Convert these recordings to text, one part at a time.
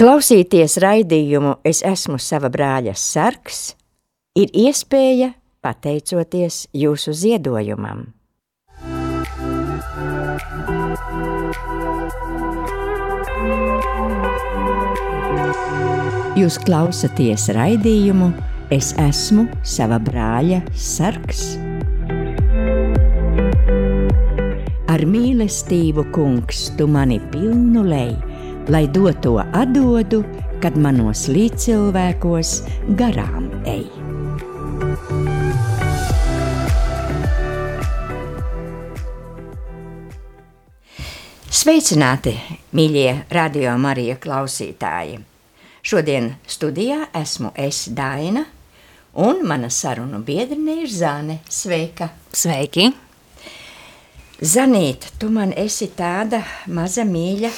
Klausīties raidījumu Es esmu sava brāļa sargs ir iespēja pateicoties jūsu ziedojumam. Jūs klausāties raidījumu Es esmu sava brāļa sargs. Ar mīlestību, kungs, tu mani pilnu lej, lai doto atdodu, kad manos līdzcilvēkos garām ej. Sveicināti, mīļie radio Marija klausītāji! Šodien studijā esmu es Daina, un mana sarunu biedrene ir Zane. Sveika! Sveiki! Zanīt, tu man esi tāda maza mīļa,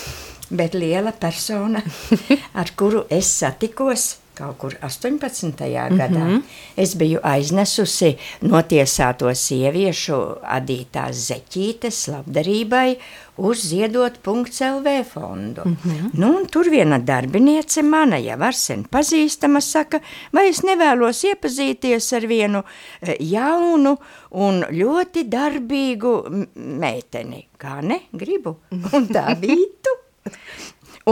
bet liela persona, ar kuru es satikos kaut kur 18. Mm -hmm. gadā. Es biju aiznesusi notiesāto sieviešu adītās zeķītes labdarībai uz ziedot.lv fondu. Mm -hmm. nu, tur viena darbiniece, mana jau ar sen pazīstama, saka, vai es nevēlos iepazīties ar vienu e, jaunu un ļoti darbīgu meiteni. Kā ne? Gribu. Un tā bija tu.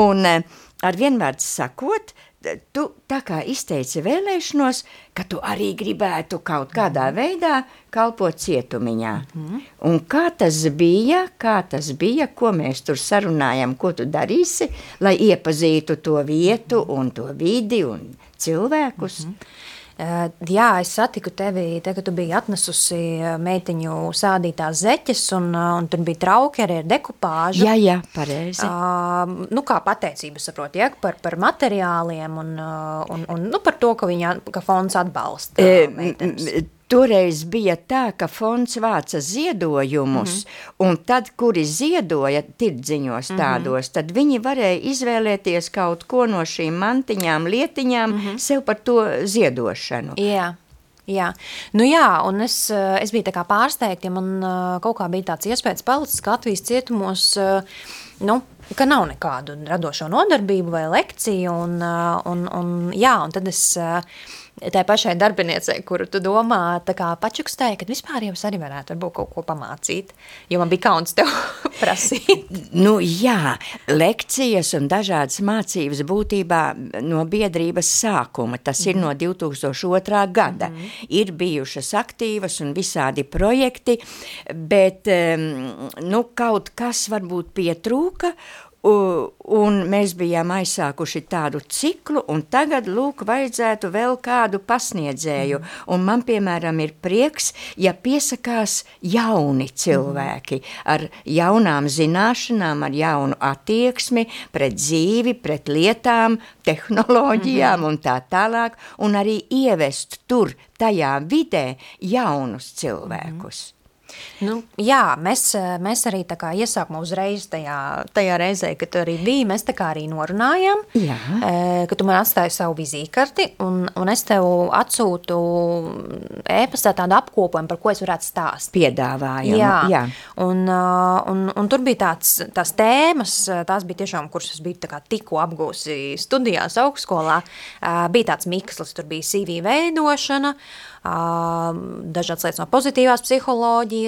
Un e, ar vienvārdu sakot, tu tā kā izteici vēlēšanos, ka tu arī gribētu kaut kādā veidā kalpot cietumiņā. Mm -hmm. Un kā tas bija, kā tas bija, ko mēs tur sarunājam, ko tu darīsi, lai iepazītu to vietu un to vidi un cilvēkus? Mm -hmm. Jā, es satiku tevi, te, kad tu biji atnesusi meitiņu sādītās zeķes, un, un tur bija trauki arī ar dekupāžu. Jā, jā, pareizi. Uh, nu, kā pateicību, saprot, ja, par, par materiāliem un, un, un nu, par to, ka, viņa, ka fonds atbalsta e, meitenes. Toreiz bija tā, ka fonds vāca ziedojumus, mm -hmm. un tad, kuri ziedoja tirdziņos mhm. tādos, mm -hmm. tad viņi varēja izvēlēties kaut ko no šīm mantiņām, lietiņām, mm -hmm. sev par to ziedošanu. Jā. Jā, nu jā, un es, es biju pārsteigta, ja man kaut kā bija tāds iespējas palicis, ka Latvijas cietumos, nu, ka nav nekādu radošo nodarbību vai lekciju, un, un, un jā, un tad es tai pašai darbiniecei, kuru tu domā, tā kā pačukstēji, kad vispār jau es arī varētu varbūt kaut ko pamācīt, jo man bija kauns tev prasīt. nu jā, lekcijas un dažādas mācības būtībā no biedrības sākuma, tas ir mm -hmm. no 2002. gada, mm ir bijušas aktīvas un visādi projekti, bet nu kaut kas varbūt pietrūka, Un mēs bijām aizsākuši tādu ciklu, un tagad, lūk, vajadzētu vēl kādu pasniedzēju. Mm. Un man, piemēram, ir prieks, ja piesakās jauni cilvēki mm. ar jaunām zināšanām, ar jaunu attieksmi pret dzīvi, pret lietām, tehnoloģijām mm. un tā tālāk, un arī ievest tur, tajā vidē, jaunus cilvēkus. Mm. Nu, jā, mēs, mēs arī tā kā iesākumā uzreiz tajā, tajā reizē, kad tu arī biji, mēs tā kā arī norunājām, jā. ka tu man atstāji savu vizīkarti, un, un es tev atsūtu ēpastā tādu apkopojumu, par ko es varētu stāstīt. Piedāvājumu, jā. jā. Un, un, un tur bija tāds, tās tēmas, tās bija tiešām, kuras es biju tā kā tikko apgūsi studijās augstskolā, bija tāds mikslis, tur bija CV veidošana, dažādas lietas no pozitīvās psiholoģijas,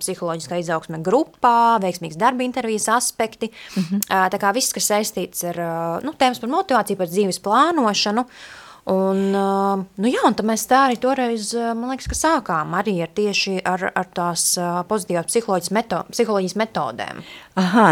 psiholoģiskā izaugsme grupā, veiksmīgas darba intervijas aspekti. Mm -hmm. Tā kā viss, kas saistīts ar nu, tēmas par motivāciju, par dzīves plānošanu, Un, nu jā, un mēs tā arī toreiz, man liekas, ka sākām arī ar tieši ar, ar tās pozitīvās psiholoģijas, meto, psiholoģijas metodēm. Aha,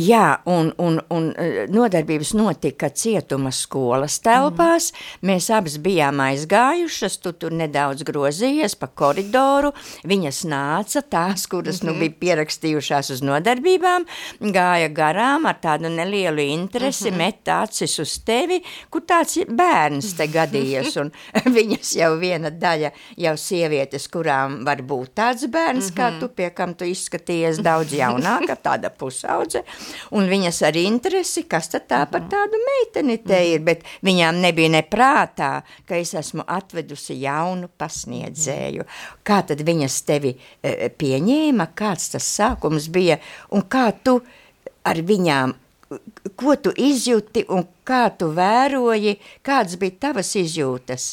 jā, un, un, un nodarbības notika cietuma skolas telpās, mm. mēs abas bijām aizgājušas, tu tur nedaudz grozījies pa koridoru, viņas nāca tās, kuras mm -hmm. nu bija pierakstījušās uz nodarbībām, gāja garām ar tādu nelielu interesi, mm -hmm. met acis uz tevi, kur tāds bērns te te gadījies, un viņas jau viena daļa jau sievietes, kurām var būt tāds bērns, kā mhm. tu, pie kam tu izskaties daudz jaunāka, tāda pusaudze, un viņas ar interesi, kas tad tā par mhm. tādu meiteni te ir, bet viņām nebija neprātā, ka es esmu atvedusi jaunu pasniedzēju. Kā tad viņas tevi e, pieņēma, kāds tas sākums bija, un kā tu ar viņām ko tu izjūti un kā tu vēroji, kādas bija tavas izjūtas?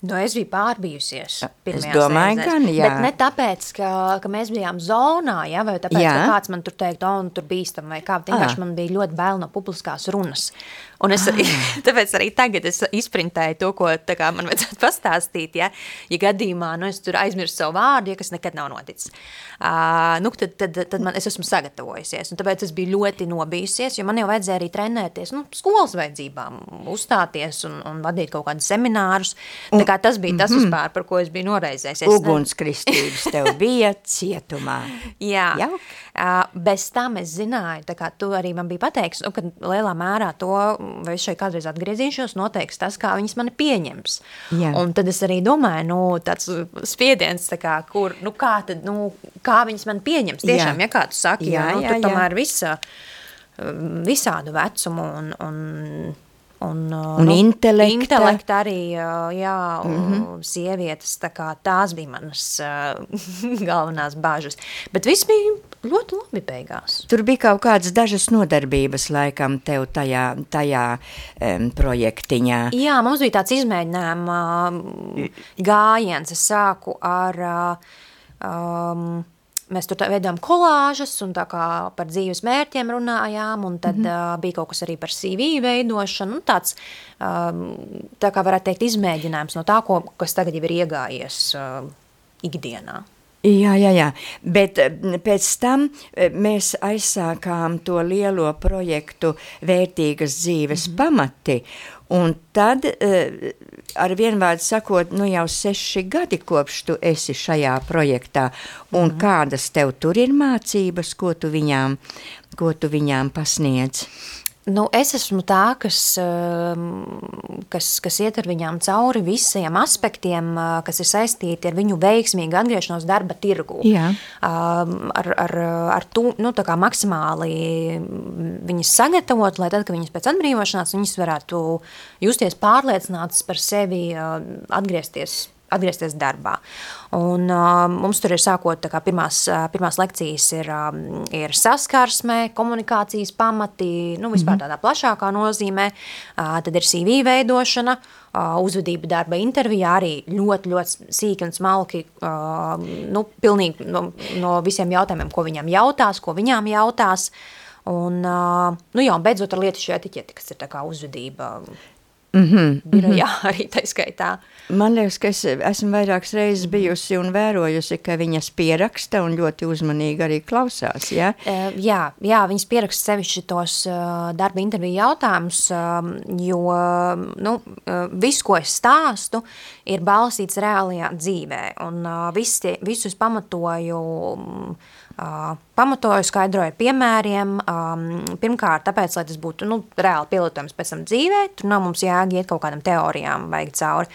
Nu, es biju pārbijusies. Es domāju, reizēs. gan, jā. Bet ne tāpēc, ka, ka mēs bijām zonā, ja, vai tāpēc, Jā. ka kāds man tur teikt, o, nu, tur bīstam, vai kā. Vienkārši Ah. man bija ļoti bail no publiskās runas. Un es arī, tāpēc arī tagad es izprintēju to, ko kā man vajadzētu pastāstīt, ja, ja gadījumā, nu, es tur aizmirsu savu vārdu, ja kas nekad nav noticis. Uh, nu, tad, tad, tad man, es esmu sagatavojusies, un tāpēc es biju ļoti nobijusies, jo man jau vajadzēja arī trenēties, nu, skolas vajadzībām, uzstāties un, un vadīt kaut kādus seminārus. Kā tas bija tas vispār, par ko es biju noreizēsies. Es ne- Ugunskristības tev bija cietumā. Jā, Jauki. uh, bez tam es zināju, tā kā tu arī man bija pateiks, nu, ka lielā mērā to, vai es šeit kādreiz atgriezīšos, noteiks tas, kā viņas mani pieņems. Jā. Un tad es arī domāju, nu, tāds spiediens, tā kā, kur, nu, kā tad, nu, kā viņas man pieņems, tiešām, Jā. ja kā tu saki, Jā, jā, nu, jā, jā. tomēr visa, visādu vecumu un, un Un, uh, Un intelekta. intelekta arī, uh, jā, mm. -hmm. sievietes, tā kā tās bija manas uh, galvenās bāžas. Bet viss bija ļoti labi beigās. Tur bija kaut kādas dažas nodarbības, laikam, tev tajā, tajā um, projektiņā. Jā, mums bija tāds izmēģinājuma gājiens. Es sāku ar. Um, Mēs tur veidojām kolāžas un tā kā par dzīves mērķiem runājām, un tad mm -hmm. uh, bija kaut kas arī par CV veidošanu. un Tāds, um, tā kā varētu teikt, izmēģinājums no tā, ko, kas tagad jau ir iegājies uh, ikdienā. Jā, jā, jā, bet eh, pēc tam eh, mēs aizsākām to lielo projektu Vērtīgas dzīves mm -hmm. pamati, un tad, eh, ar vienvārdu sakot, nu jau seši gadi kopš tu esi šajā projektā, un mm -hmm. kādas tev tur ir mācības, ko tu viņām, ko tu viņām pasniedz? Nu, es esmu tā, kas, um, kas, kas iet ar viņām cauri visiem aspektiem, uh, kas ir saistīti ar viņu veiksmīgu atgriešanos darba tirgū. Jā. Um, ar, ar, ar to nu, maksimāli viņas sagatavot, lai tad, kad viņas pēc atbrīvošanās, viņas varētu justies pārliecinātas par sevi, uh, atgriezties atgriezties darbā. Un, uh, mums tur ir sākot, kā pirmās, uh, pirmās lekcijas ir, um, ir saskarsme, komunikācijas pamati, nu, vispār tādā plašākā nozīmē. Uh, tad ir CV veidošana, uh, uzvedība darba intervijā arī ļoti, ļoti sīki un smalki, uh, nu, pilnīgi no, no visiem jautājumiem, ko viņam jautās, ko viņām jautās. Un, uh, nu jā, un beidzot ar lietušu etiķeti, kas ir tā kā uzvedība Mm -hmm. birojā arī tā skaitā. Man liekas, ka es esmu vairākas reizes bijusi un vērojusi, ka viņas pieraksta un ļoti uzmanīgi arī klausās. Ja? Uh, jā, jā, viņas pieraksta sevišķi tos uh, darba interviju jautājumus, um, jo uh, nu, uh, viss, ko es stāstu, ir balstīts reālajā dzīvē. Un uh, viss tie, visu es pamatoju, um, pamatoju, skaidroju piemēriem. Pirmkārt, tāpēc, lai tas būtu nu, reāli pielietojams pēc tam dzīvē, tur nav mums jāiet kaut kādam teorijām vajag cauri.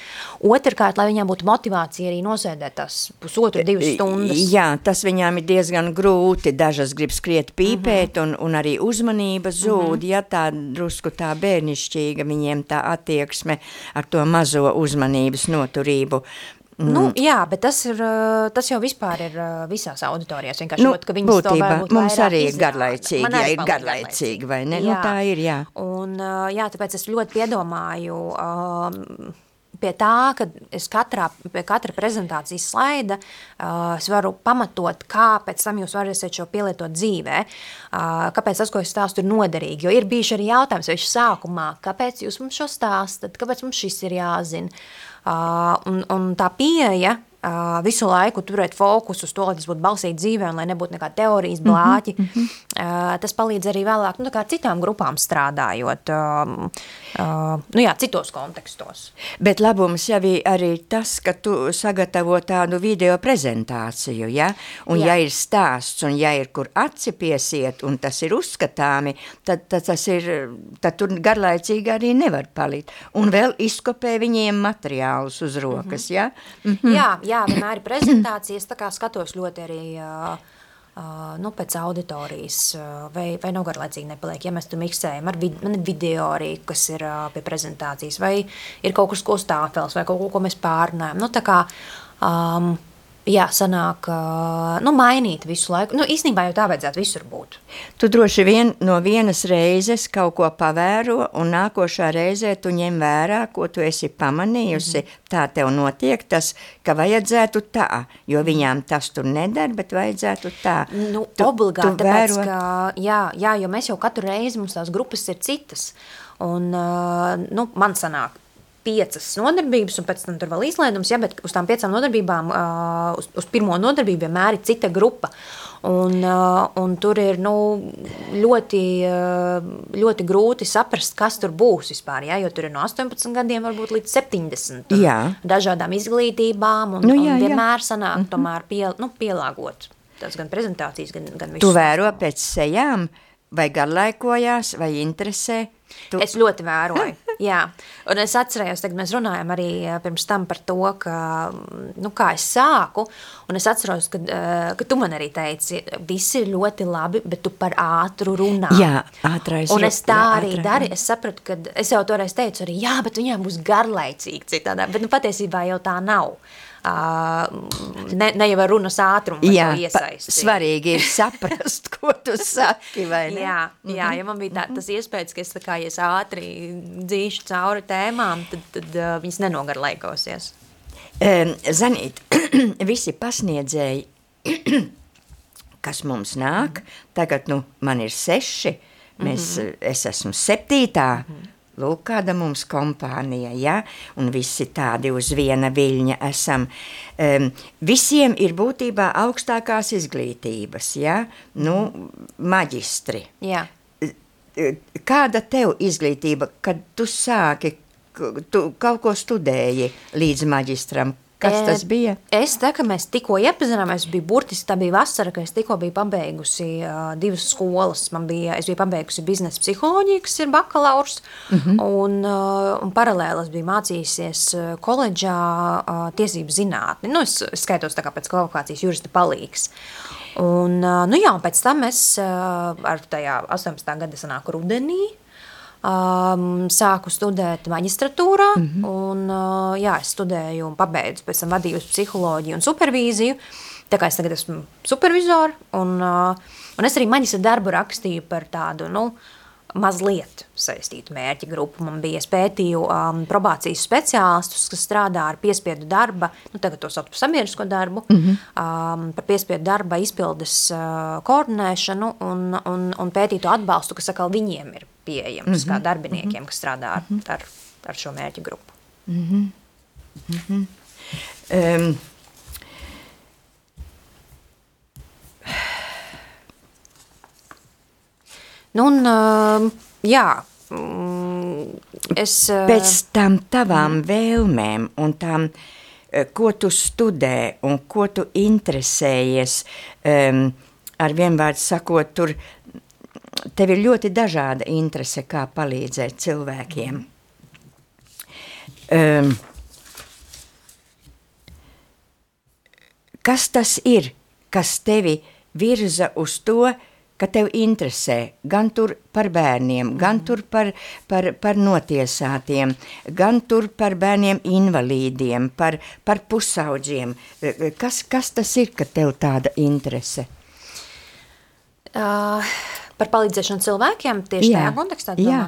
Otrkārt, lai viņām būtu motivācija arī nosēdēt tās pusotru, divas stundas. Jā, tas viņām ir diezgan grūti. Dažas grib skriet pīpēt, un, un arī uzmanība zūd, ja tā drusku tā bērnišķīga viņiem tā attieksme ar to mazo uzmanības noturību. Nu, jā, bet tas, ir, tas jau vispār ir visās auditorijās. Nu, to būtībā mums arī ir garlaicīgi, Man arī ir paliek garlaicīgi, vai ne? Nu, tā ir, jā. Un, jā, tāpēc es ļoti piedomāju um, pie tā, ka es katrā, pie katra prezentācijas slaida uh, es varu pamatot, kā pēc tam jūs varēsiet šo pielietot dzīvē, uh, kāpēc tas, ko es stāstu, ir noderīgi. Jo ir bijuši arī jautājums, vai sākumā, kāpēc jūs mums šo stāstat, kāpēc mums šis ir jāzina. Uh, un, un tā pieeja visu laiku turēt fokusu uz to, lai tas būtu balstīts dzīvē un lai nebūtu nekāda teorijas blāķi. Mm -hmm. tas palīdz arī vēlāk nu, citām grupām strādājot, nu jā, citos kontekstos. Bet labums jau ir arī tas, ka tu sagatavo tādu video prezentāciju, ja? Un Jā. ja ir stāsts, un ja ir kur aci piesiet, un tas ir uzskatāmi, tad, tad tas ir, tad tur garlaicīgi arī nevar palikt. Un vēl izkopē viņiem materiālus uz rokas, ja? Mm. Jā, jā, vienmēr ir prezentācijas, tā kā skatos ļoti arī uh, uh, nu, pēc auditorijas, uh, vai, vai nav garlaicīgi nepaliek, ja mēs tur miksējam ar vid video arī, kas ir uh, pie prezentācijas, vai ir kaut kas, ko stāfels, vai kaut ko, ko mēs pārnājam. Nu, tā kā, um, jā, sanāk, nu, mainīt visu laiku. Nu, īstenībā jau tā vajadzētu visur būt. Tu droši vien no vienas reizes kaut ko pavēro, un nākošā reizē tu ņem vērā, ko tu esi pamanījusi. Mm -hmm. Tā tev notiek tas, ka vajadzētu tā, jo viņām tas tur neder, bet vajadzētu tā. Nu, tu, obligāti, tu tāpēc, vēro... ka, jā, jā, jo mēs jau katru reizi mums tās grupas ir citas. Un, nu, man sanāk, piecas nodarbības, un pēc tam tur vēl izlaidums, ja, bet uz tām piecām nodarbībām, uh, uz, uz pirmo nodarbību vienmēr ir cita grupa. Un, uh, un tur ir nu, ļoti, uh, ļoti grūti saprast, kas tur būs vispār. Ja? Jo tur ir no 18 gadiem līdz 70. Jā. Dažādām izglītībām, un, nu, jā, un vienmēr jā. sanāk mm -hmm. tomēr pie, nu, pielāgot. Tas gan prezentācijas, gan, gan visu. Tu vēro pēc sejām, vai garlaikojās, vai interesē? Tu... Es ļoti vēroju. Jā, un es atcerējos, kad mēs runājām arī pirms tam par to, ka, nu, kā es sāku. Un es atceros, ka, ka tu man arī teici, viss ir ļoti labi, bet tu par ātru runā. Jā, ātrais. Un es tā jā, arī darīju. Es sapratu, ka es jau toreiz teicu, arī, jā, bet viņām būs garlaicīgi citādā. Bet nu, patiesībā jau tā nav. Ne, ne jau ar runas ātrumu jā, iesaisti. Svarīgi ir saprast, ko tu saki, vai ne? Jā, jā ja man bija tā, tas iespējas, ka es, kā, ja es ātri dzīšu cauri tēmām, tad, tad uh, viņas nenogarlaikosies. Um, Zanīt, visi pasniedzēji, kas mums nāk, tagad nu, man ir seši, mēs, mm -hmm. es esmu septītā, mm -hmm Lūk, kāda mums kompānija, ja? un visi tādi uz viena viļņa esam. Um, visiem ir būtībā augstākās izglītības, ja? nu, maģistri. Jā. Kāda tev izglītība, kad tu sāki, tu kaut ko studēji līdz maģistram, Kas tas bija? Es tā, ka mēs tikko iepazināmies, bija burtiski tā bija vasara, ka es tikko biju pabeigusi uh, divas skolas. Man bija, es biju pabeigusi biznesa psiholoģiju, kas ir bakalaurs, mm -hmm. un, uh, un paralēli es biju mācījusies koledžā uh, tiesību zinātni. Nu, es, es skaitos tā kā pēc kvalifikācijas jurista palīgs. Un, uh, nu jā, un pēc tam es uh, ar tajā 18. gada sanāku rudenī, um, sāku studēt maģistratūrā, mm -hmm. un uh, jā, es studēju un pabeidzu, pēc tam vadīju uz psiholoģiju un supervīziju. Tā kā es tagad esmu supervizors, un, uh, un es arī maģistra darbu rakstīju par tādu, nu, mazliet saistītu mērķa grupu. Man bija pētīju um, probācijas speciālistus, kas strādā ar piespiedu darba, nu tagad to sauc par sabiedrisko darbu, mm -hmm. um, par piespiedu darba izpildes uh, koordinēšanu un, un, un pētītu atbalstu, kas atkal viņiem ir pieejams, mm -hmm. kā darbiniekiem, mm -hmm. kas strādā ar, -hmm. ar, ar šo mērķu grupu. Mm -hmm. Mm -hmm. Um. Nu, un, uh, jā, mm, es... Uh, Pēc tam tavām mm. vēlmēm un tām, ko tu studē un ko tu interesējies, um, ar vienvārdu sakot, tur tev ir ļoti dažāda interese, kā palīdzēt cilvēkiem. Um, kas tas ir, kas tevi virza uz to, ka tev interesē gan tur par bērniem, gan tur par, par, par notiesātiem, gan tur par bērniem invalīdiem, par, par pusauģiem. Kas, kas tas ir, ka tev tāda interese? Uh, par palīdzēšanu cilvēkiem tieši Jā. tajā kontekstā. Jā.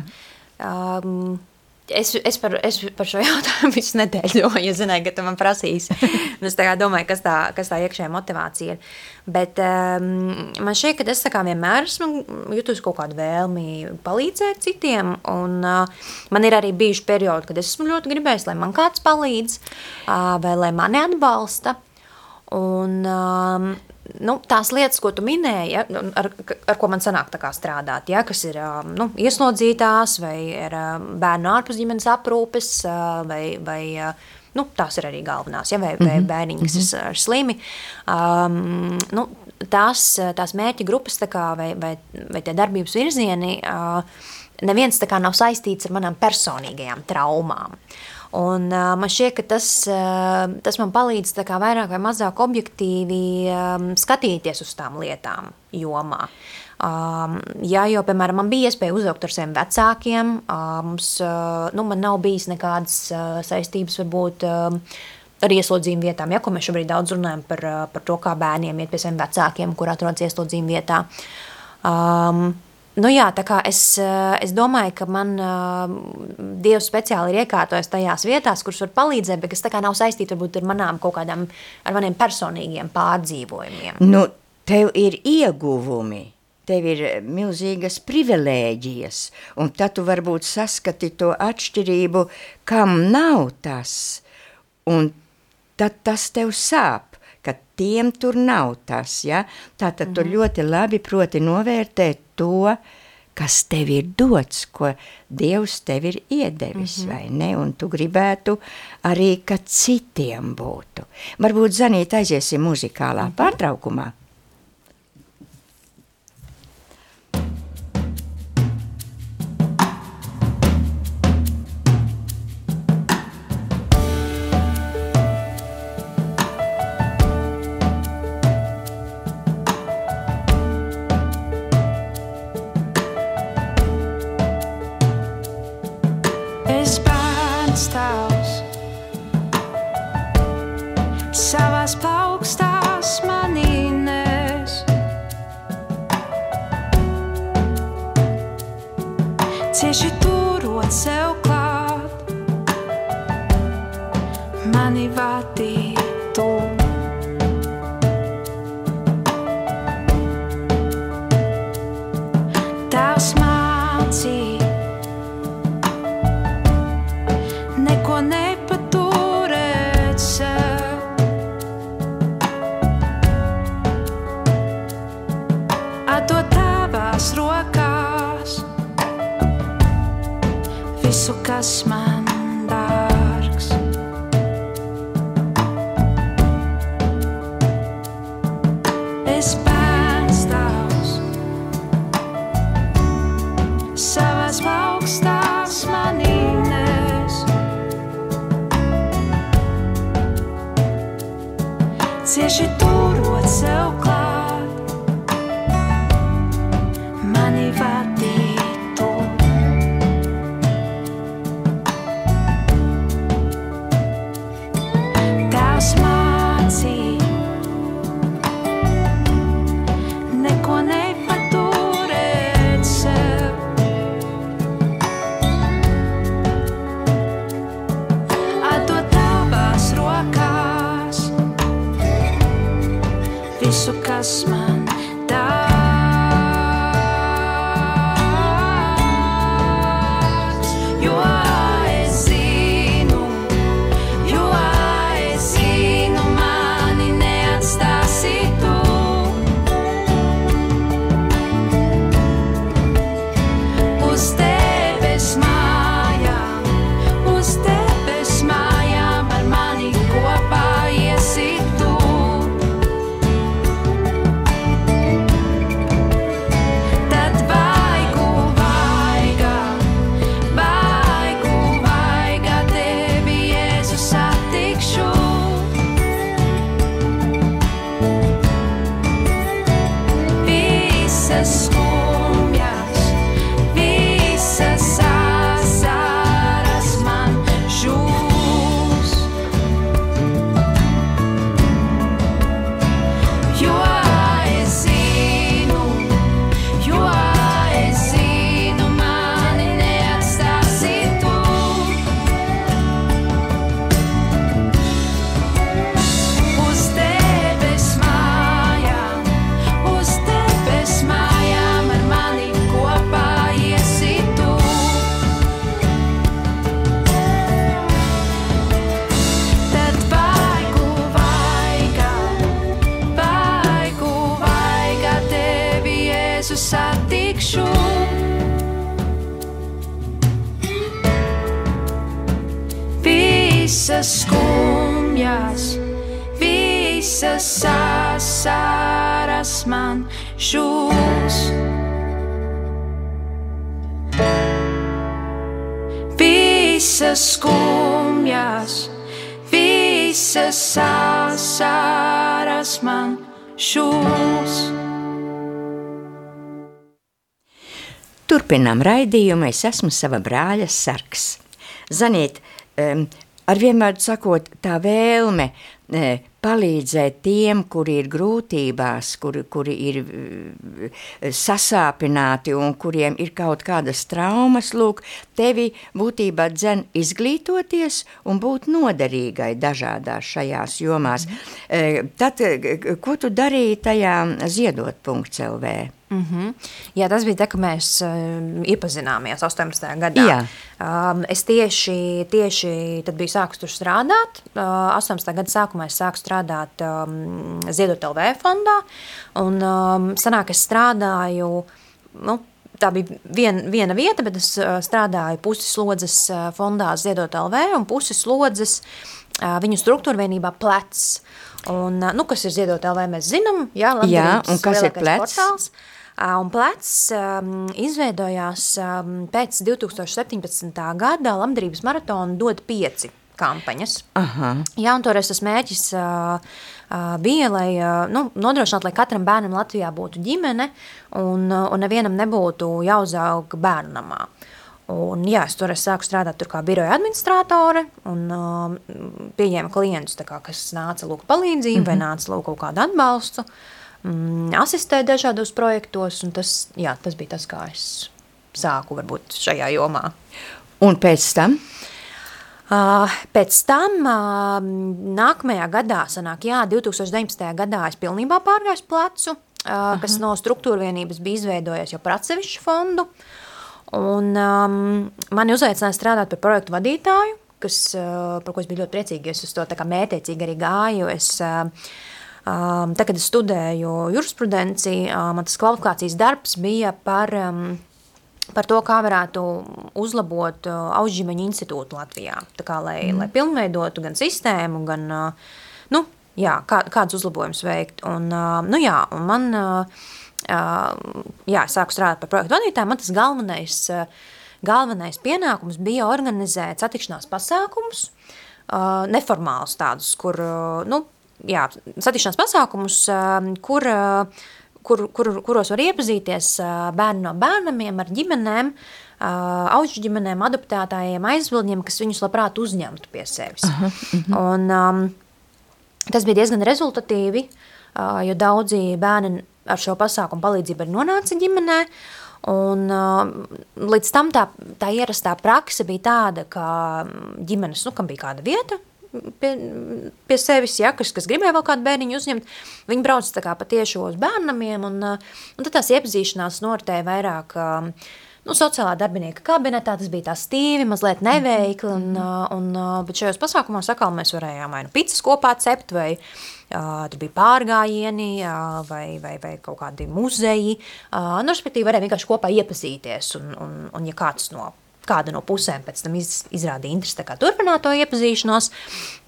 Um, Es, es, par, es par šo jautājumu visu nedēļu domāju, ja zināju, ka tu man prasīsi. es domāju, kas tā, kas tā iekšējā motivācija ir. Bet um, man šķiet, ka es vienmēr esmu jutusi kaut kādu vēlmi palīdzēt citiem. Un, uh, man ir arī bijuši periodi, kad es esmu ļoti gribējis, lai man kāds palīdz uh, vai lai mani atbalsta. Un, um, nu, tās lietas, ko tu minēji, ja, ar, ar ko man sanāk strādāt, ja, kas ir nu, ieslodzītās, vai ir bērnu ārpus ģimenes aprūpes, vai, vai nu, tās ir arī galvenās, ja, vai, mm -hmm. vai mhm, bērniņi, kas mm -hmm. ir slimi. Um, nu, tās, tās mērķa grupas kā, vai, vai, vai tie darbības virzieni, uh, neviens nav saistīts ar manām personīgajām traumām. Un, uh, man šķiet, ka tas, uh, tas man palīdz vairāk vai mazāk objektīvi um, skatīties uz tām lietām jomā. Um, jā, jo, piemēram, man bija iespēja uzaugt ar saviem vecākiem. Uh, mums, uh, nu, man nav bijis nekādas uh, saistības, varbūt. Uh, ar ieslodzījumu vietām, ja, mēs šobrīd daudz runājam par, par to, kā bērniem iet pie saviem vecākiem, kur atrodas ieslodzījumu vietā. Um, Nu jā, tā kā es, es domāju, ka man uh, Dievs speciāli ir iekārtojis tajās vietās, kuras var palīdzēt, bet kas tā kā nav saistīta varbūt ar manām kaut kādām, ar maniem personīgiem pārdzīvojumiem. Nu, tev ir ieguvumi tev ir milzīgas privilēģijas, un tad tu varbūt saskati to atšķirību, kam nav tas, un tad tas tev sāp, ka tiem tur nav tas, ja? Tātad mm -hmm. tu mhm. ļoti labi proti novērtēt to, kas tev ir dots, ko Dievs tev ir iedevis, mm -hmm. vai ne? Un tu gribētu arī, ka citiem būtu. Varbūt, Zanīt, aiziesim muzikālā mm -hmm. pārtraukumā. tēls. Savās paukstās manīnēs. Cieši turot sev klāt, mani vadīt. Visas Turpinām raidījumu. Es esmu sava brāļa sarks. Zaniet, um, ar vienmēr sakot, tā vēlme palīdzēt tiem, kuri ir grūtībās, kuri, kuri ir e, sasāpināti un kuriem ir kaut kādas traumas, lūk, tevi būtībā dzen izglītoties un būt noderīgai dažādās šajās jomās. Mm. Tad, ko tu darīji tajā ziedot.lv? Mm -hmm. Jā, tas bija tā, ka mēs uh, iepazināmies 18. gadā. Jā. Um, es tieši, tieši tad biju sākus tur strādāt. Uh, 18. gada sākumā es sāku strādāt um, Ziedot LV fondā. Un um, sanāk, es strādāju, nu, tā bija vien, viena vieta, bet es uh, strādāju pusi slodzes uh, fondā Ziedot LV un pusi slodzes uh, viņu struktūra vienībā plecs. Un, nu, kas ir Ziedot LV, mēs zinām, jā, jā un kas ir plecs? Portāls. Un plecs um, izveidojās um, pēc 2017. gada Lamdarības maratona dod pieci kampaņas. Aha. Jā, un toreiz tas mērķis uh, uh, bija, lai uh, nu, nodrošinātu, lai katram bērnam Latvijā būtu ģimene un, uh, un nevienam nebūtu jāuzaug bērnu namā. Un, jā, es toreiz sāku strādāt tur kā biroja administratore un uh, pieņēma klientus, kā, kas nāca lūk palīdzību mm -hmm. vai nāca lūk kaut kādu atbalstu. Mm, asistē dažādos projektos, un tas, jā, tas bija tas, kā es sāku varbūt šajā jomā. Un pēc tam? Uh, pēc tam uh, nākamajā gadā, sanāk, jā, 2019. gadā es pilnībā pārgāju plecu, uh, Aha. kas no struktūra vienības bija izveidojies jau par atsevišķu fondu, un um, mani uzaicināja strādāt par projektu vadītāju, kas, uh, par ko es biju ļoti priecīgi, es uz to mētiecīgi arī gāju, es uh, Um, tad, kad es studēju jurisprudenci, um, man tas kvalifikācijas darbs bija par, um, par to, kā varētu uzlabot uh, augšģimeņu institūtu Latvijā. Tā kā, lai, mm. lai pilnveidotu gan sistēmu, gan, uh, nu, jā, kā, kādus uzlabojumus veikt. Un, uh, nu jā, un man, jā, sāku strādāt par projektu vadītāju, man tas galvenais, galvenais pienākums bija organizēt satikšanās pasākumus, neformālus tādus, kur, nu, jā, satikšanās pasākumus, kur, kur, kur, kuros var iepazīties bērni no bērnamiem, ar ģimenēm, auģu ģimenēm, adoptētājiem, aizbildņiem, kas viņus labprāt uzņemtu pie sevis. Aha, uh -huh. Un, um, tas bija diezgan rezultatīvi, jo daudzi bērni ar šo pasākumu palīdzību ir nonāca ģimenē, Un, līdz tam tā, tā ierastā prakse bija tāda, ka ģimenes, nu, kam bija kāda vieta, pie, pie sevis, ja, kas, kas gribēja vēl kādu bērniņu uzņemt, viņi brauc tā kā patiešo uz bērnamiem, un, un tad tās iepazīšanās noritēja vairāk nu, sociālā darbinieka kabinetā, tas bija tā stīvi, mazliet neveikli, un, un, bet šajos pasākumos sakal mēs varējām vai nu picas kopā cept, vai uh, tur bija pārgājieni, uh, vai, vai, vai kaut kādi muzeji, uh, nu, respektīvi varēja vienkārši kopā iepazīties, un, un, un ja kāds no kāda no pusēm pēc tam iz, izrādīja interesi turpināt to iepazīšanos,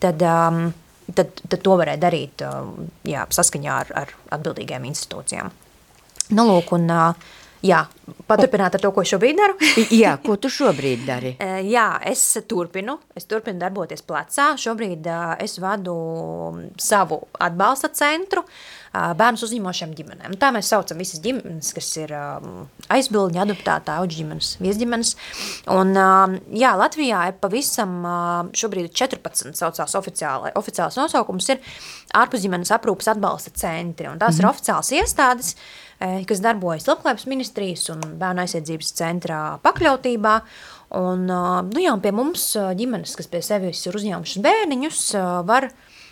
tad, um, tad, tad to varēja darīt um, jā, saskaņā ar, ar atbildīgajām institūcijām. Nu, lūk, un, uh, Jā, paturpināt ar to, ko šobrīd daru. Jā, ko tu šobrīd dari? Eh, jā, es turpinu, es turpinu darboties plecā. Šobrīd uh, es vadu savu atbalsta centru uh, bērnus uzņemošiem ģimenēm. Tā mēs saucam visas ģimenes, kas ir uh, aizbildņi, adoptētā, auģi ģimenes, viesģimenes. Un, uh, jā, Latvijā ir pavisam uh, šobrīd 14 saucās oficiāli, oficiāls nosaukums ir ārpusģimenes aprūpas atbalsta centri. Un tās mm ir mhm. oficiāls iestādes, uh, kas darbojas Labklājības ministrijas un bērnu aizsardzības centrā pakļautībā. Un, nu jā, un pie mums ģimenes, kas pie sevis ir uzņēmušas bērniņus, var,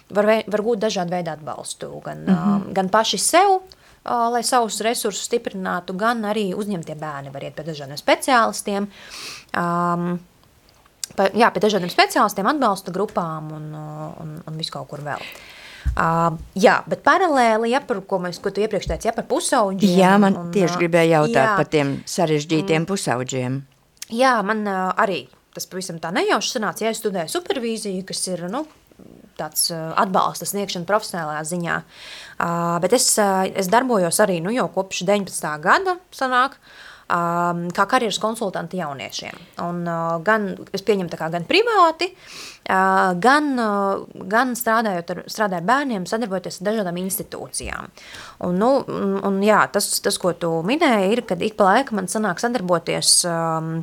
var, var gūt dažādu veidu atbalstu. Gan, mm -hmm. gan paši sev, lai savus resursus stiprinātu, gan arī uzņemtie bērni var iet pie dažādiem speciālistiem. Um, pa, jā, pie dažādiem speciālistiem, atbalsta grupām un, un, un visu kaut kur vēl. Uh, Uh, jā, bet paralēli, ja par ko mēs, ko tu iepriekš teici, ja par pusauģiem. Jā, man un, tieši gribēja jautāt jā, par tiem sarežģītiem mm, pusauģiem. Jā, man uh, arī tas pavisam tā nejauši sanāca, ja es studēju supervīziju, kas ir, nu, tāds atbalsta sniegšana profesionālajā ziņā. Bet es, es darbojos arī, nu, jau kopš 19. gada sanāk, kā karjeras konsultanti jauniešiem. Un, gan, es pieņemu kā gan privāti, gan, gan strādājot ar, strādāju ar bērniem, sadarbojoties ar dažādām institūcijām. Un, nu, un, jā, tas, tas, ko tu minēji, ir, kad ik pa laika man sanāk sadarboties um,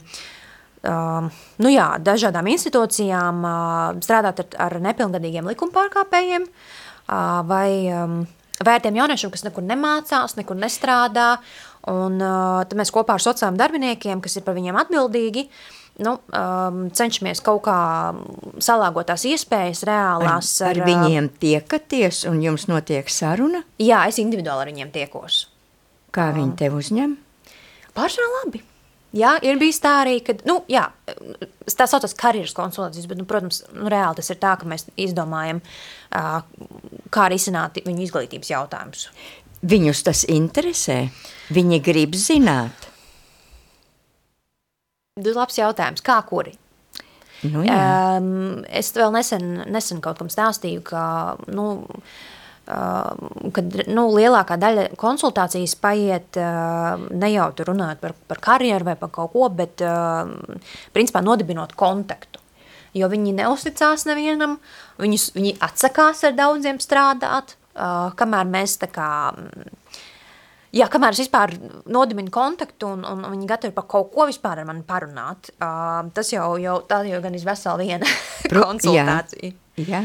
nu jā, dažādām institūcijām uh, strādāt ar, ar nepilngadīgiem likumpārkāpējiem uh, vai um, vērtiem jauniešiem, kas nekur nemācās, nekur nestrādā, un uh, tad mēs kopā ar sociālajiem darbiniekiem, kas ir par viņiem atbildīgi, nu, um, cenšamies kaut kā salāgot tās iespējas reālās. Ar, ar viņiem tiekaties un jums notiek saruna? Jā, es individuāli ar viņiem tiekos. Kā viņi tev uzņem? Pārsvarā labi. Jā, ir bijis tā arī, ka, nu, jā, tā saucas karjeras konsultācijas, bet, nu, protams, nu, reāli tas ir tā, ka mēs izdomājam, uh, kā risināt viņu izglītības jautājumus. Viņus tas interesē? Viņi grib zināt? Labs jautājums. Kā kuri? Nu, jā. um, es vēl nesen, nesen kaut kam stāstīju, ka, nu, kad nu, lielākā daļa konsultācijas paiet ne jau tur runājot par, par karjeru vai par kaut ko, bet principā nodibinot kontaktu. Jo viņi neusticās nevienam, viņus, viņi atsakās ar daudziem strādāt, kamēr mēs tā kā, jā, kamēr es vispār nodibinu kontaktu un, un viņi gatavi par kaut ko vispār ar mani parunāt, tas jau, jau tā jau gan ir vesela viena konsultācija. Jā, jā.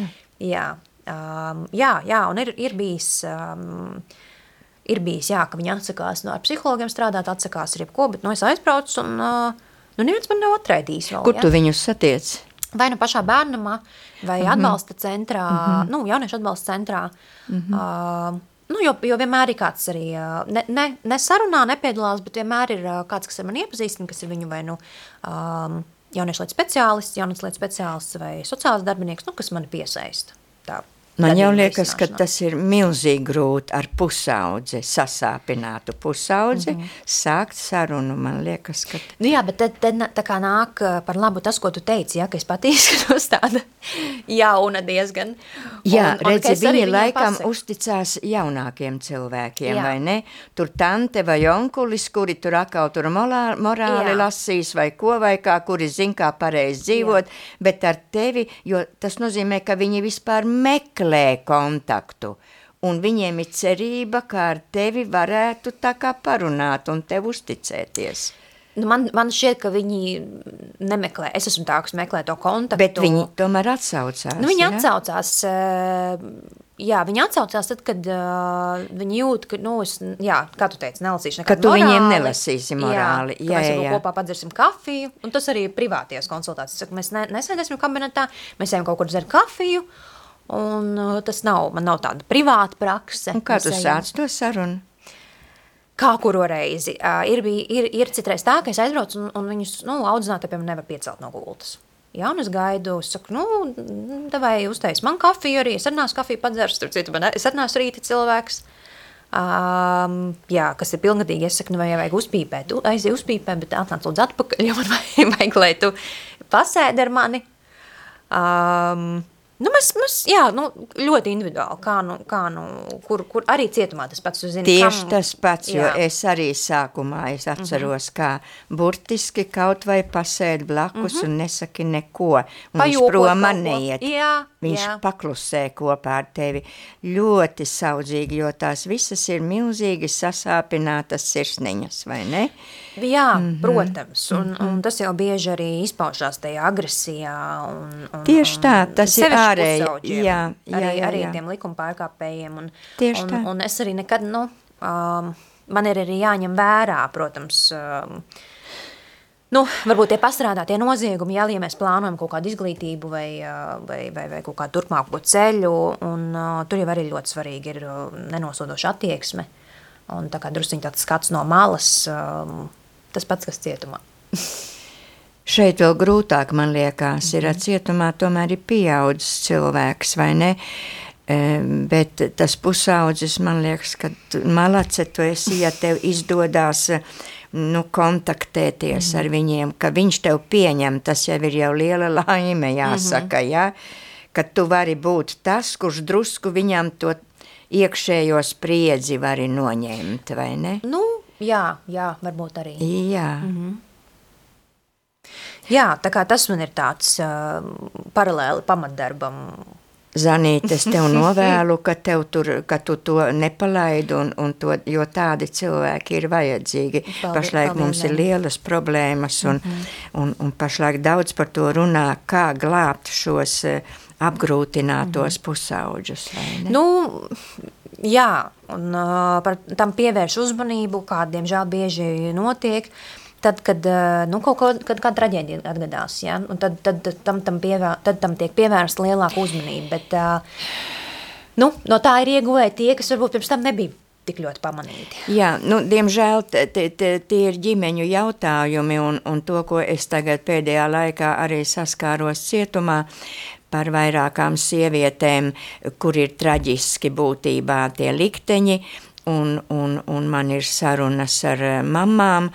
jā. Um, jā, jā, un ir, ir bijis, um, ir bijis, jā, ka viņi atsakās no psihologiem strādāt, atsakās ar jebko, bet, nu, es aizbraucu un, uh, nu, neviens man nav atraidījis vēl, Kur jā. tu viņus satiec? Vai nu pašā bērnamā, vai Mhm. atbalsta centrā, nu, jauniešu atbalsta centrā, Mhm. uh, nu, jo, jo vienmēr ir kāds arī, uh, ne, ne, ne sarunā nepiedalās, bet vienmēr ir uh, kāds, kas ar mani iepazīstina, kas ir viņu vai, nu, um, jauniešu lietu speciālists, jauniešu lietu speciālists vai sociāls darbinieks, nu, kas mani piesaista. Tā. Man jau liekas, ka tas ir milzīgi grūti ar pusaudzi, sasāpinātu pusaudzi, mm -hmm. sākt sarunu. Man liekas, ka Nu jā, bet tad, tad tā kā nāk uh, par labu tas, ko tu teici, ja, ka es pat izskatos tāda jauna diezgan. Jā, Un- un redzi, arī viņi laikam pasaku. uzticās jaunākiem cilvēkiem, Jā. vai ne? Tur tante vai onkulis, kuri tur atkal tur morā- morāli Jā. lasīs vai ko vai kā, kuri zin, kā pareizi dzīvot, bet ar tevi, jo tas nozīmē, ka viņi vispār meklē kontaktu. Un viņiem ir cerība, ka ar tevi varētu tā kā parunāt un tev uzticēties. Nu, man, man šķiet, ka viņi nemeklē. Es esmu tā, kas meklē to kontaktu. Bet viņi tomēr atsaucās. Nu, viņi ja? atsaucās. eh, Jā, viņi atsaucās tad, kad uh, viņi jūt, ka, nu, es, jā, kā tu teici, nelasīšu Ka nekādu tu viņiem morāli. nelasīsi morāli. Jā, Jā, ka mēs jā, jā. kopā padzersim kafiju, un tas arī privāties konsultācijas. Saka, mēs ne, nesēdēsim kabinetā, mēs ejam kaut kur dzert kafiju, un uh, tas nav, man nav tāda privāta prakse. Un kā tu sāc to sarunu? Kā kuru reizi. Uh, ir, bij, ir, ir citreiz tā, ka es aizbraucu un, un viņus nu, audzinātāji, piemēram, nevar piecelt no gultas. Jā, un es gaidu, es saku, nu, vai uztais man kafiju arī, es arī nāsu kafiju padzerst, tur citu, man, es arī nāsu rīti cilvēks. Um, jā, kas ir pilngadīgi, es saku, nu, vai vajag uzpīpēt, tu aizies uzpīpēt, bet atnāc lūdzu atpakaļ, jo man vajag lai tu pasēdi ar mani. Um, nu, mēs, mēs, jā, nu, ļoti individuāli, kā nu, kā nu kur, kur arī cietumā tas pats, tu zini, Tieši kam- tas pats, jo jā. Mhm. es arī sākumā es atceros, kā burtiski kaut vai pasēd blakus un nesaki neko. Un Pajokot prom man neiet. Jā, Viņš jā. paklusē kopā ar tevi. Ļoti saudzīgi, jo tās visas ir milzīgi sasāpinātas sirsniņas, vai ne? Jā, mm Mhm. -hmm. protams, un, un tas jau bieži arī izpaužās tajā agresijā. Un, un, Tieši tā, tas ir ārēji, jā, jā, arī, jā, arī jā. tiem likuma pārkāpējiem. Un, Tieši un, tā. un es arī nekad, nu, um, man ir arī jāņem vērā, protams, um, Nu, varbūt tie pastrādātie noziegumi, jā, ja mēs plānojam kaut kādu izglītību vai, uh, vai, vai, vai kaut kādu turpmāko ceļu, un uh, tur jau arī ļoti svarīgi ir uh, nenosodoša attieksme. Un tā kā drusciņ tāds skats no malas, um, tas pats, kas cietumā. Šeit vēl grūtāk, man liekas, ir ar cietumā tomēr ir pieaudzis cilvēks, vai ne? Em, Bet tas pusaudzis, man liekas, ka malace tu esi, ja tev izdodās nu, kontaktēties ar viņiem, ka viņš tev pieņem, tas jau ir jau liela laime, jāsaka, ja? ka tu vari būt tas, kurš drusku viņam to iekšējo spriedzi vari noņemt, vai ne? Nu, jā, jā, varbūt arī. Jā. Jā, tā kā tas man ir tāds uh, paralēli pamatdarbam, Zanīt, es tev novēlu, ka, tev tur, ka tu to nepalaidi, un, un to, jo tādi cilvēki ir vajadzīgi. Paldies, pašlaik paldies, mums ir lielas problēmas, un, mm -hmm. un, un pašlaik daudz par to runā, kā glābt šos eh, apgrūtinātos mm -hmm. pusauģus. Nu, jā, un uh, par tam pievērš uzmanību, kā diemžēl bieži notiek. Tad, kad, uh, nu, kaut ko, kad kāda traģēdija atgadās, ja? un tad, tad, tam, tam pievēr, tad tam tiek pievērsta lielāka uzmanība. Bet, uh, nu, no tā ir ieguvēji tie, kas varbūt pirms tam nebija tik ļoti pamanīti. Jā, nu, diemžēl t- t- t- tie ir ģimeņu jautājumi, un, un to, ko es tagad pēdējā laikā arī saskāros cietumā par vairākām sievietēm, kur ir traģiski būtībā tie likteņi, un, un, un man ir sarunas ar eh, mamām,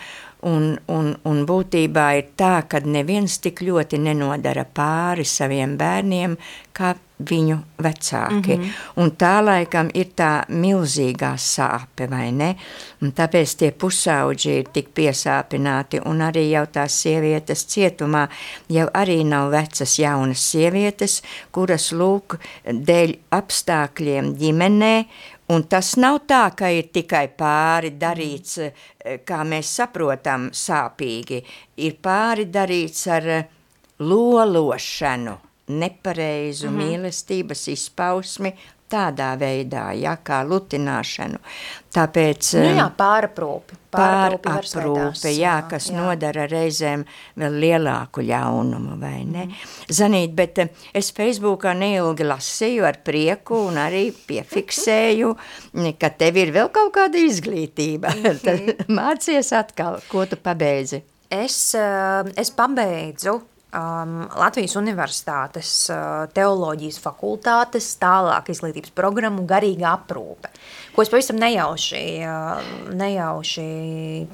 Un, un, un būtībā ir tā, ka neviens tik ļoti nenodara pāri saviem bērniem, kā viņu vecāki. Mm -hmm. Un tā laikam ir tā milzīgā sāpe, vai ne? Un tāpēc tie pusauģi ir tik piesāpināti, un arī jau tās sievietes cietumā jau arī nav vecas jaunas sievietes, kuras lūk dēļ apstākļiem ģimenē, Un tas nav tā, ka ir tikai pāri darīts, kā mēs saprotam, sāpīgi. Ir pāri darīts ar eh, lološanu, nepareizu mm -hmm. mīlestības izpausmi, tādā veidā, ja, kā lutināšanu. Tāpēc Nu, jā, pāraprūpi. Pāraprūpe, jā, kas jā. nodara reizēm vēl lielāku ļaunumu, vai ne? Mm. Zanīt, bet es Facebookā neilgi lasīju ar prieku un arī piefiksēju, ka tev ir vēl kaut kāda izglītība. Tad mācies atkal, ko tu pabeidzi? Es, es pabeidzu um, Latvijas Universitātes uh, teoloģijas fakultātes tālāk izglītības programmu garīga aprūpe, ko es pavisam nejauši, uh, nejauši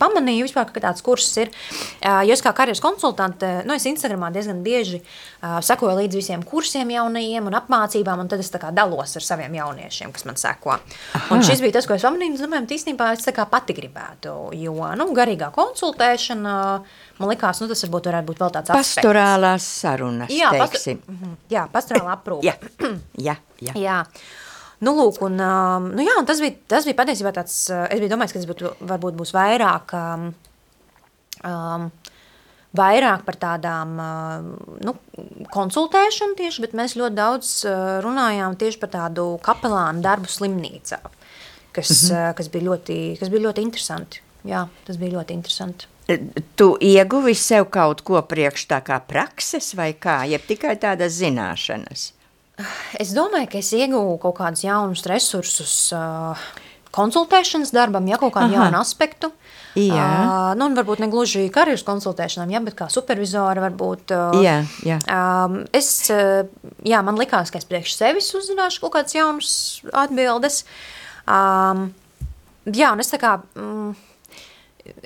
pamanīju vispār, ka tāds kurss ir. Uh, jo es kā karjeras konsultante, nu es Instagramā diezgan bieži uh, sekoju līdz visiem kursiem jaunajiem un apmācībām, un tad es tā kā dalos ar saviem jauniešiem, kas man seko. Aha. Un šis bija tas, ko es pamanīju, un es domāju, īstenībā es tā kā pati gribētu, jo, nu, garīgā konsultēšana, man likās, nu, tas varbūt varētu būt vēl tāds aspekts. Pastorālās sarunas, Jā, teiksim. pastor, mhm, jā pastorāla aprūpe. Jā, jā, jā. jā. Nu, lūk, un, um, nu jā, un tas bija, tas bija patiesībā tāds, uh, es biju domājis, ka tas būtu, varbūt būs vairāk, um, um, vairāk par tādām uh, nu, konsultēšanu tieši, bet mēs ļoti daudz uh, runājām tieši par tādu kapelānu darbu slimnīcā, kas, mm -hmm. kas, bija ļoti, kas bija ļoti interesanti. Jā, tas bija ļoti interesanti. Tu ieguvi sev kaut ko priekš tā kā prakses vai kā, jeb tikai tādas zināšanas? Es domāju, ka es ieguvu kaut kādus jaunus resursus uh, konsultēšanas darbam, ja kaut kādu Aha. jaunu aspektu. Jā. Uh, nu, varbūt ne gluži karjeras konsultēšanām, ja, bet kā supervizora varbūt. Uh, Jā, jā. Um, es, uh, jā, man likās, ka es priekš sevis uzzināšu kaut kādas jaunas atbildes. Um, jā, un es tā kā... Mm,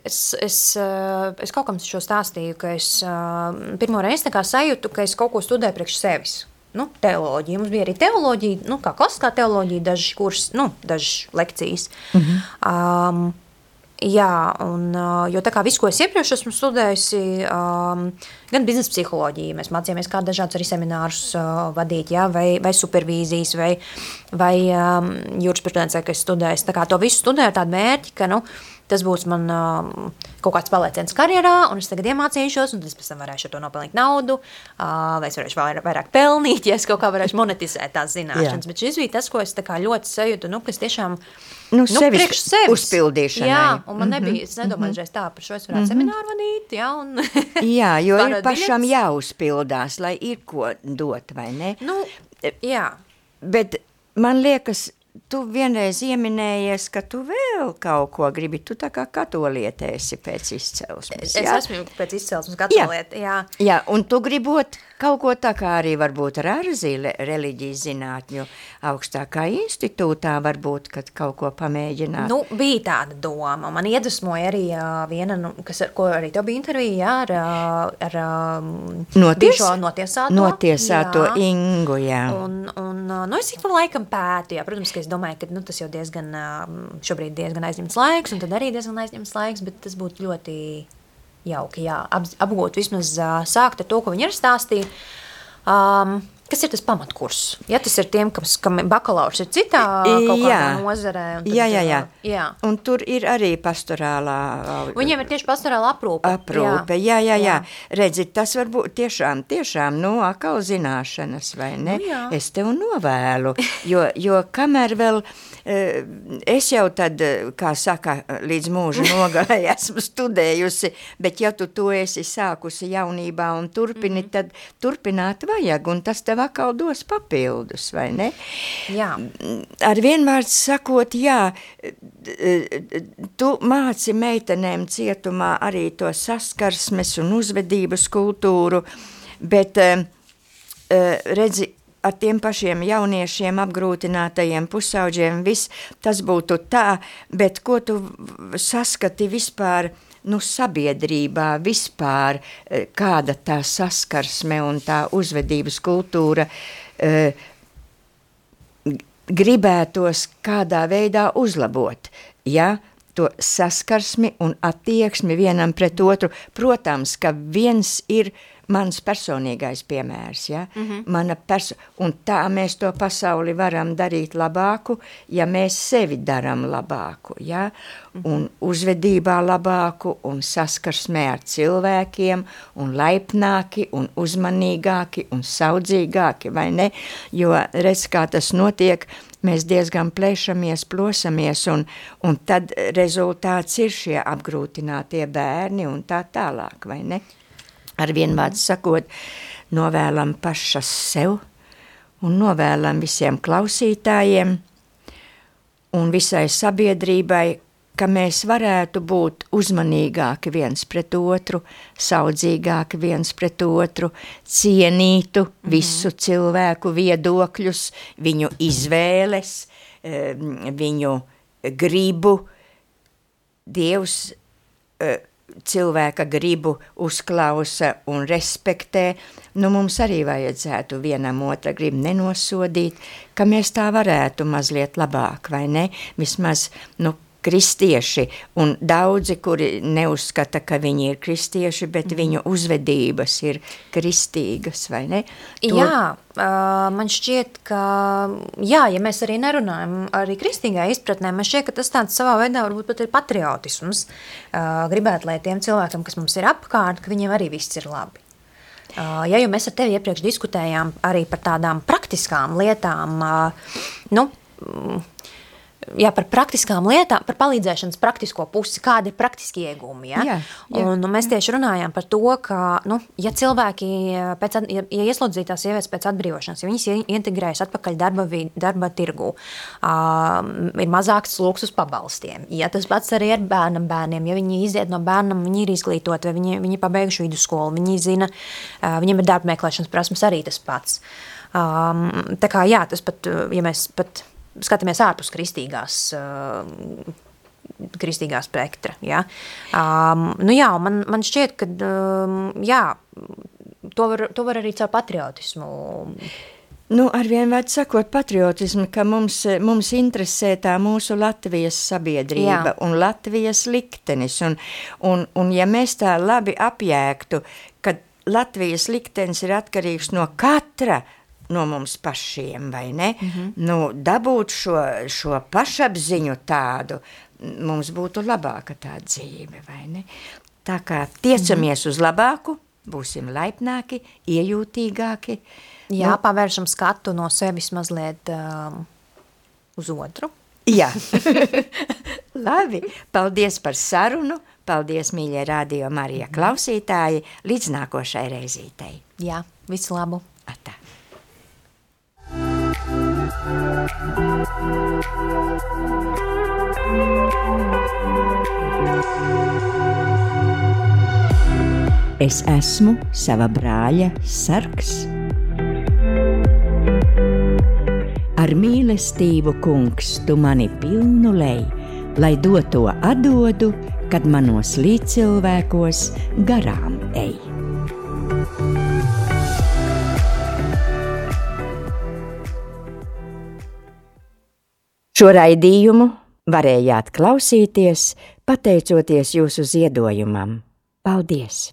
Es, es, eh, es kaut kam šo stāstīju, ka es eh, pirmo reizi sajūtu, ka es kaut ko studēju priekš sevis. Nu, teoloģija. Mums bija arī teoloģija, nu, kā klasiskā teoloģija, dažas kurs, nu, dažas lekcijas. -hmm. um, jā, un, uh, jo tā kā visu, ko es iepriekš esmu studējusi, um, gan biznesa psiholoģija, mēs mācījāmies, kā dažādus arī seminārus uh, vadīt, jā, vai, vai supervīzijas, vai, vai um, jurisprudence, kas studējas. Tā kā to visu studēju ar tādu mērķi, ka, nu, tas būs man um, kaut kāds palieciens karjerā, un es tagad iemācīšos, un tad es pēc tam varēšu ar to nopelnīt naudu, uh, vai es varēšu vairāk, vairāk pelnīt, ja es kaut kā varēšu monetizēt tās zināšanas. Jā. Bet šis bija tas, ko es ļoti sajūtu, nu, kas tiešām Nu, sevis priekš sevis. uzpildīšanai. Jā, un man nebija, es nedomāju, mm -hmm. tā, par šo es varētu mm -hmm. semināru vadīt, jā, un... Jā, jo ir pašam jāuzpildās, lai ir ko dot, vai ne? nu, jā. Bet man liekas, tu vienreiz ieminējies, ka tu vēl kaut ko gribi. Tu tā kā katolietēsi pēc izcelsmes. Es jā? esmu pēc izcelsmes katolieta, jā. Jā, un tu gribot kaut ko tā kā arī varbūt ar ārzīle reliģijas zinātņu augstākā institūtā varbūt, kad kaut ko pamēģināt. Nu, bija tāda doma. Man iedvesmoja arī uh, viena, nu, kas ar ko arī tev bija intervija, jā, ar, ar um, Noties- notiesāto. Notiesāto jā. Ingu, jā. Un, un, nu, es ik pa laikam pētu, jā, protams, ka es domāju, ka nu, tas jau diezgan, uh, šobrīd diezgan aizņemts laiks, un tad arī diezgan aizņemts laiks, bet tas būtu ļoti jauki, jā, ap, apgūt vismaz uh, sākt ar to, ko viņi ir stāstīja. Um, Kas ir tas pamatkurs? Ja tas ir tiem, kas, kam bakalaurs ir citā Jā. nozarē. Jā, jā, jā. jā. Un tur ir arī pastorālā Viņiem ir tieši pastorāla aprūpe. aprūpe. Jā, jā, jā. Redzi, tas var būt tiešām, tiešām, nu, atkal zināšanas, vai ne? Nu, jā. es tev novēlu, jo, jo kamēr vēl, eh, es jau tad, eh, kā saka, līdz mūža nogalē esmu studējusi, bet ja tu to esi sākusi jaunībā un turpini, Mhm. tad turpināt vajag, un tas tev atkal dos papildus, vai ne? jā. Ar vienvārdu sakot, jā, tu māci meitenēm cietumā arī to saskarsmes un uzvedības kultūru, bet eh, eh, redzi, ar tiem pašiem jauniešiem, apgrūtinātajiem pusauģiem, viss tas būtu tā, bet ko tu saskati vispār, nu, sabiedrībā vispār, eh, kāda tā saskarsme un tā uzvedības kultūra, eh, gribētos kādā veidā uzlabot. Ja? To saskarsmi un attieksmi vienam pret otru. Protams, ka viens ir mans personīgais piemērs. Ja? Mm -hmm. Mana perso un tā mēs to pasauli varam darīt labāku, ja mēs sevi darām labāku. Ja? Un uzvedībā labāku, un saskarsmē ar cilvēkiem, un laipnāki, un uzmanīgāki, un saudzīgāki, vai ne? Jo redz, kā tas notiek, mēs diezgan plēšamies, plosamies, un, un tad rezultāts ir šie apgrūtinātie bērni un tā tālāk, vai ne? Ar vienvārdu sakot, novēlam pašas sev un novēlam visiem klausītājiem un visai sabiedrībai, ka mēs varētu būt uzmanīgāki viens pret otru, saudzīgāki viens pret otru, cienītu mm -hmm. visu cilvēku viedokļus, viņu izvēles, viņu gribu. Dievs eh, cilvēka gribu uzklausa un respektē, nu mums arī vajadzētu vienam otra gribu nenosodīt, ka mēs tā varētu mazliet labāk, vai ne? Vismaz, nu, kristieši, un daudzi, kuri neuzskata, ka viņi ir kristieši, bet mm. viņu uzvedības ir kristīgas, vai ne? To... Jā, man šķiet, ka, jā, ja mēs arī nerunājam arī kristīgā izpratnē, man šķiet, ka tas tāds savā veidā varbūt pat ir patriotisms. Gribētu, lai tiem cilvēkiem, kas mums ir apkārt, ka viņiem arī viss ir labi. Ja jau mēs ar tevi iepriekš diskutējām arī par tādām praktiskām lietām, nu, jā, par praktiskām lietām, par palīdzēšanas praktisko pusi, kādi ir praktiski iegūmi. Ja? Jā, jā. Un, nu, mēs tieši runājām par to, ka, nu, ja cilvēki, pēc, at- ja, ja ieslodzītās sievietes pēc atbrīvošanas, ja viņas integrējas atpakaļ darba, vi- darba tirgu, uh, ir mazāks sloks uz pabalstiem. Ja tas pats arī ar bērnam bērniem, ja viņi iziet no bērnam, viņi ir izglītoti, vai viņi, viņi pabeiguši vidusskolu, viņi zina, uh, viņiem ir darba meklēšanas prasmes arī tas pats. Um, tā kā jā, tas pat, ja mēs pat skatāmies ārpus kristīgās uh, kristīgā spektra. Ja? Um, nu jā, man, man šķiet, ka um, jā, to, var, to var arī caur patriotismu. Nu, ar vienvārdu sakot, patriotismu, ka mums, mums interesē tā mūsu Latvijas sabiedrība Jā. un Latvijas liktenis. Un, un, un ja mēs tā labi apjēgtu, ka Latvijas liktenis ir atkarīgs no katra no mums pašiem, vai ne? Mm -hmm. nu, dabūt šo, šo pašapziņu tādu, mums būtu labāka tā dzīve, vai ne? Tā kā tiecamies mm -hmm. uz labāku, būsim laipnāki, iejūtīgāki. Jā, pavēršam skatu no sevis mazliet um, uz otru. Jā, labi. Paldies par sarunu. Paldies, mīļie radio Marija klausītāji. Līdz nākošai reizītei. Jā, visu labu! Atā. Es esmu sava brāļa sargs. Ar mīlestību, kungs, tu mani pilnu lej, lai doto atdodu, kad manos līdzcilvēkos garām ej. Šo raidījumu varējāt klausīties pateicoties jūsu ziedojumam. Paldies!